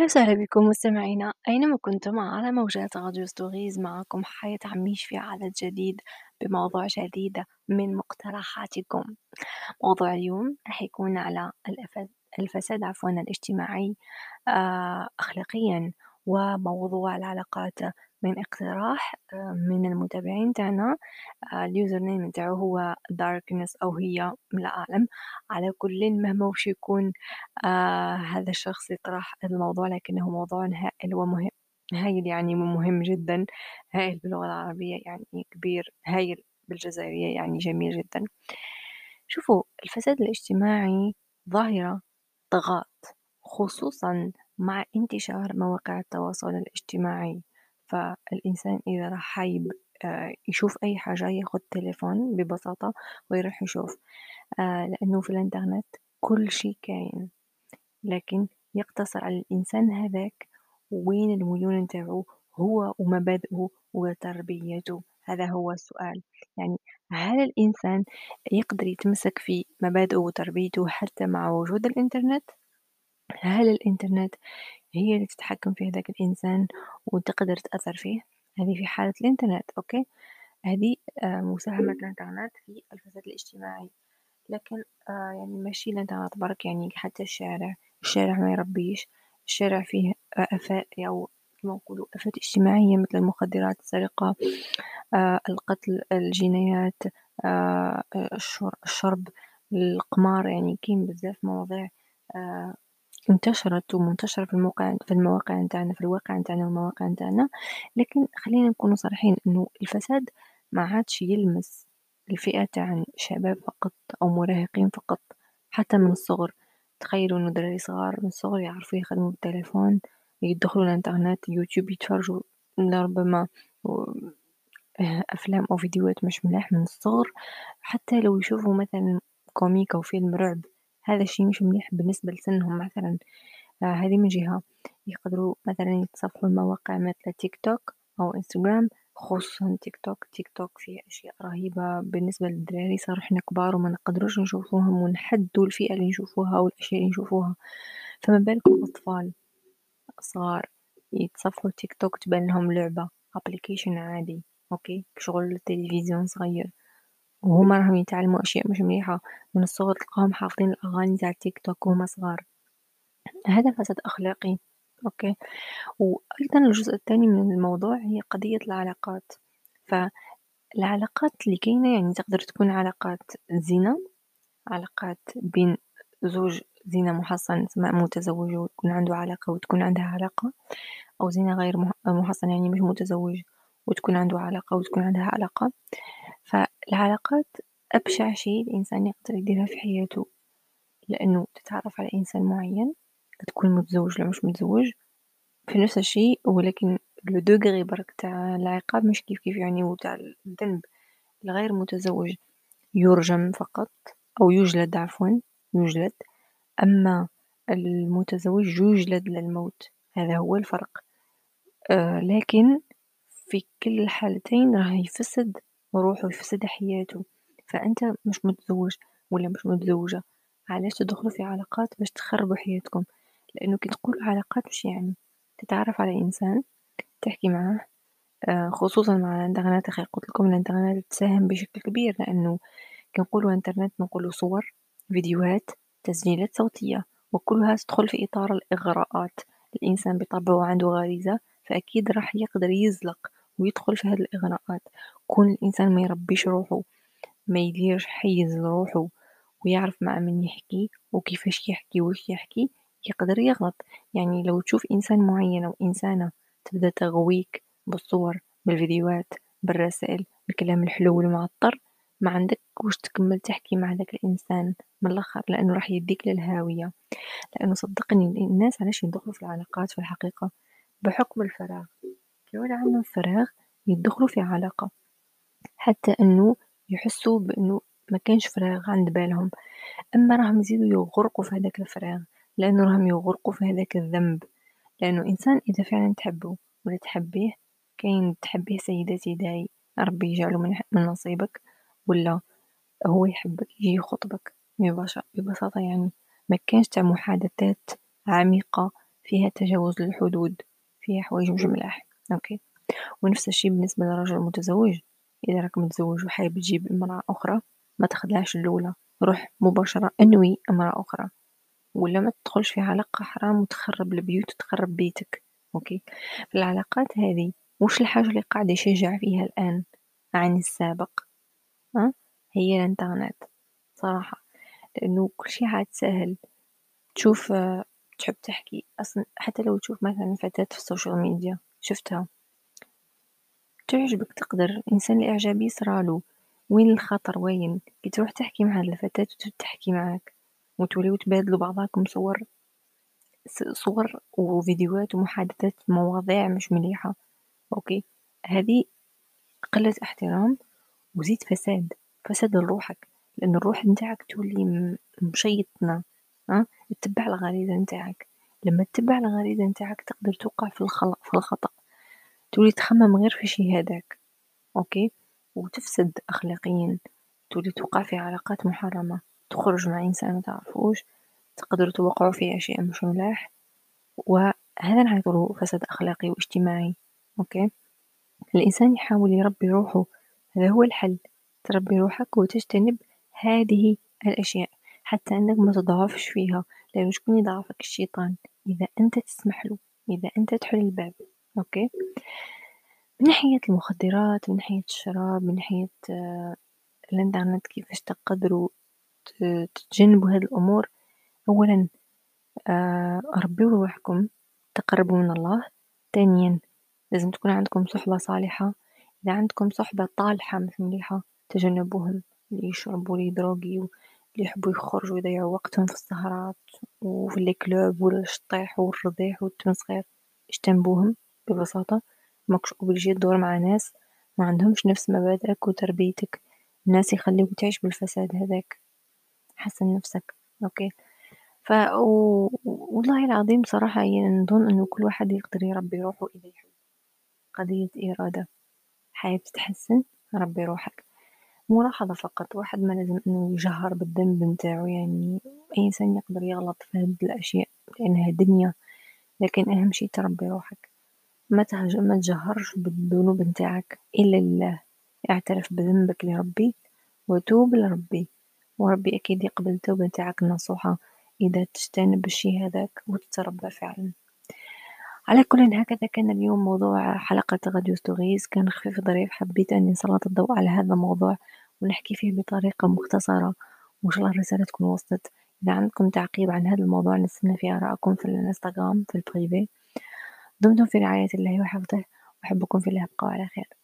أهلا وسهلا بكم مستمعينا. أينما كنتم على موجات راديو Stories معكم حياة عميش في عدد جديد بموضوع جديد من مقترحاتكم. موضوع اليوم راح يكون على الفساد عفوا الاجتماعي آه، أخلاقيا وموضوع العلاقات من اقتراح آه، من المتابعين تاعنا. آه، ال username نتاعو هو Darkness أو هي لا أعلم. على كل مهما وش يكون آه هذا الشخص يطرح الموضوع لكنه موضوع هائل ومهم. هايل يعني مهم جدا. هايل باللغة العربية يعني كبير. هايل بالجزائرية يعني جميل جدا. شوفوا الفساد الاجتماعي ظاهرة طغاة خصوصا مع انتشار مواقع التواصل الاجتماعي. فالإنسان إذا راح حايب آه، يشوف أي حاجة ياخد تليفون ببساطة ويروح يشوف آه، لأنه في الإنترنت كل شي كاين لكن يقتصر على الإنسان هذاك وين الميول نتاعو هو ومبادئه وتربيته هذا هو السؤال يعني هل الإنسان يقدر يتمسك في مبادئه وتربيته حتى مع وجود الإنترنت؟ هل الإنترنت هي اللي تتحكم في هذاك الإنسان وتقدر تأثر فيه؟ هذه في حالة الإنترنت أوكي؟ هذه آه، مساهمة الإنترنت في الفساد الاجتماعي. لكن آه يعني ماشي الإنترنت برك يعني حتى الشارع الشارع ما يربيش الشارع فيه آفات أو كما نقولوا آفات اجتماعية مثل المخدرات السرقة آه القتل الجنايات آه الشرب القمار يعني كاين بزاف مواضيع آه انتشرت ومنتشرة في الموقع في المواقع نتاعنا في الواقع نتاعنا والمواقع نتاعنا لكن خلينا نكونوا صريحين إنه الفساد ما عادش يلمس الفئة تاع شباب فقط أو مراهقين فقط حتى من الصغر. تخيلوا إنه دراري صغار من الصغر يعرفوا يخدموا بالتليفون يدخلوا الإنترنت يوتيوب يتفرجوا لربما أفلام أو فيديوهات مش ملاح من الصغر حتى لو يشوفوا مثلا comic أو فيلم رعب. هذا الشي مش مليح بالنسبة لسنهم مثلا. آه هذه من جهة. يقدروا مثلا يتصفحوا المواقع مثل تيك توك أو إنستغرام خصوصا تيك توك. تيك توك فيه أشياء رهيبة بالنسبة للدراري صار إحنا كبار وما نقدروش نشوفوهم ونحدوا الفئة اللي نشوفوها والأشياء اللي نشوفوها. فما بالكم أطفال صغار يتصفحوا تيك توك تبان لهم لعبة application عادي okay؟ شغل التلفزيون صغير. وهما راهم يتعلموا أشياء مش مليحة. من الصغر تلقاهم حافظين الأغاني تاع تيك توك وهما صغار. هذا فساد أخلاقي. أوكي؟ وأيضا الجزء الثاني من الموضوع هي قضية العلاقات. فالعلاقات اللي كاينة يعني تقدر تكون علاقات زنا علاقات بين زوج زنا محصن متزوج ويكون عنده علاقة وتكون عندها علاقة أو زنا غير محصن يعني مش متزوج وتكون عنده علاقة وتكون عندها علاقة. فالعلاقات أبشع شيء الإنسان يقدر يديرها في حياته لأنه تتعرف على إنسان معين تكون متزوج ولا مش متزوج في نفس الشيء ولكن لو دوغري برك تاع العقاب مش كيف كيف يعني وتاع الذنب الغير متزوج يرجم فقط أو يجلد عفوا يجلد. أما المتزوج يجلد للموت هذا هو الفرق. آه لكن في كل الحالتين راح يفسد روحه يفسد حياته. فأنت مش متزوج ولا مش متزوجة. علاش تدخلوا في علاقات باش تخربوا حياتكم؟ لأنه كي تقول علاقات وش يعني. تتعرف على إنسان تحكي معاه آه، خصوصا مع الإنترنت. أخي قلت لكم الإنترنت تساهم بشكل كبير لأنه كي نقولوا إنترنت نقولوا صور فيديوهات تسجيلات صوتية وكلها تدخل في إطار الإغراءات. الإنسان بطبعه عنده غريزة فأكيد راح يقدر يزلق ويدخل في هذه الإغراءات. كون الإنسان ما يربيش روحه ما يديرش حيز لروحه ويعرف مع من يحكي وكيفاش يحكي وش يحكي يقدر يغلط. يعني لو تشوف إنسان معين أو إنسانة تبدأ تغويك بالصور بالفيديوهات بالرسائل بالكلام الحلو والمعطر ما عندك وش تكمل تحكي مع ذاك الإنسان من الآخر لأنه راح يديك للهاوية. لأنه صدقني الناس علاش يدخلوا في العلاقات في الحقيقة؟ بحكم الفراغ. كي عندهم فراغ يدخلوا في علاقة. حتى أنه يحسوا بأنه ما كانش فراغ عند بالهم. أما راهم يزيدوا يغرقوا في هذاك الفراغ لأنه راهم يغرقوا في هذاك الذنب. لأنه إنسان إذا فعلا تحبه ولا تحبيه كاين تحبيه سيداتي داي ربي يجعله من, من نصيبك ولا هو يحبك يجي يخطبك ببساطة يعني. ما كانش تاع محادثات عميقة فيها تجاوز للحدود فيها حوايج مش ملاح okay. ونفس الشي بالنسبة للرجل المتزوج. إذا راك متزوج وحابب تجيب امرأة أخرى ما تخدعش الأولى. روح مباشرة انوي امرأة أخرى. ولا ما تدخلش في علاقة حرام وتخرب البيوت وتخرب بيتك. okay؟ العلاقات هذه وش الحاجة اللي قاعد يشجع فيها الآن عن السابق. أه؟ هي الإنترنت. صراحة. لأنه كل شي عاد سهل. تشوف تحب تحكي. أصلا حتى لو تشوف مثلا فتاة في ال social media. شفتها؟ تعجبك تقدر الإنسان الإعجابي يصرالو وين الخطر؟ وين؟ كي تروح تحكي مع هاد الفتاة تحكي معاك وتوليو تبادلوا بعضاكم صور صور وفيديوهات ومحادثات مواضيع مش مليحة. أوكي؟ هذي قلة احترام وزيد فساد فساد لروحك لأن الروح نتاعك تولي مشيطنة ها؟ تتبع الغريزة نتاعك. لما تتبع الغريزة نتاعك تقدر توقع في الخطأ. تولي تخمم غير في الشي هذاك أوكي؟ وتفسد أخلاقيا. تولي توقع في علاقات محرمة. تخرج مع إنسان متعرفوش تقدروا توقعوا في أشياء مش ملاح. وهذا نعتبره فساد أخلاقي واجتماعي أوكي؟ الإنسان يحاول يربي روحه. هذا هو الحل. تربي روحك وتجتنب هذه الأشياء حتى أنك ما تضعفش فيها. لأنه شكون يضعفك الشيطان. إذا أنت تسمح له إذا أنت تحل الباب. أوكي. من ناحية المخدرات من ناحية الشراب من ناحية آه، الإنترنت كيفاش تقدروا تتجنبوا هذه الأمور أولا آه، ربوا روحكم تقربوا من الله. ثانيا لازم تكون عندكم صحبة صالحة. إذا عندكم صحبة طالحة مش مليحة تجنبوهم. اللي يشربوا اللي يدروغيو اللي يحبوا يخرجوا يضيعوا وقتهم في السهرات وفي الكلوب والشطيح والرضيح والتمسخير اجتنبوهم. ببساطة ماكش obligé تدور مع ناس ما عندهمش نفس مبادئك وتربيتك. الناس يخليوك تعيش بالفساد هذاك. حسن نفسك. أوكي. ف والله العظيم صراحة يعني نظن إنه كل واحد يقدر يربي روحه اذا يحب قضية إرادة. حياة تتحسن ربي روحك. ملاحظة فقط واحد ما لازم إنه يجهر بالذنب نتاعو. يعني أي إنسان يقدر يغلط في هاد الأشياء لأنها دنيا. لكن أهم شي تربي روحك. ما ما تجهرش بالذنوب نتاعك إلا لله. اعترف بذنبك لربي وتوب لربي. وربي أكيد يقبل التوبة نتاعك النصوحة إذا تجتنب الشي هذاك وتتربى فعلا. على كل هكذا كان اليوم موضوع حلقة غد stories كان خفيف ظريف. حبيت أني نسلط الضوء على هذا الموضوع ونحكي فيه بطريقة مختصرة. وإن شاء الله الرسالة تكون وصلت. إذا عندكم تعقيب عن هذا الموضوع نستنى في آرائكم في الانستغرام في البريفي. دمتم في رعاية الله وحفظه وأحبكم في الله ابقوا على خير.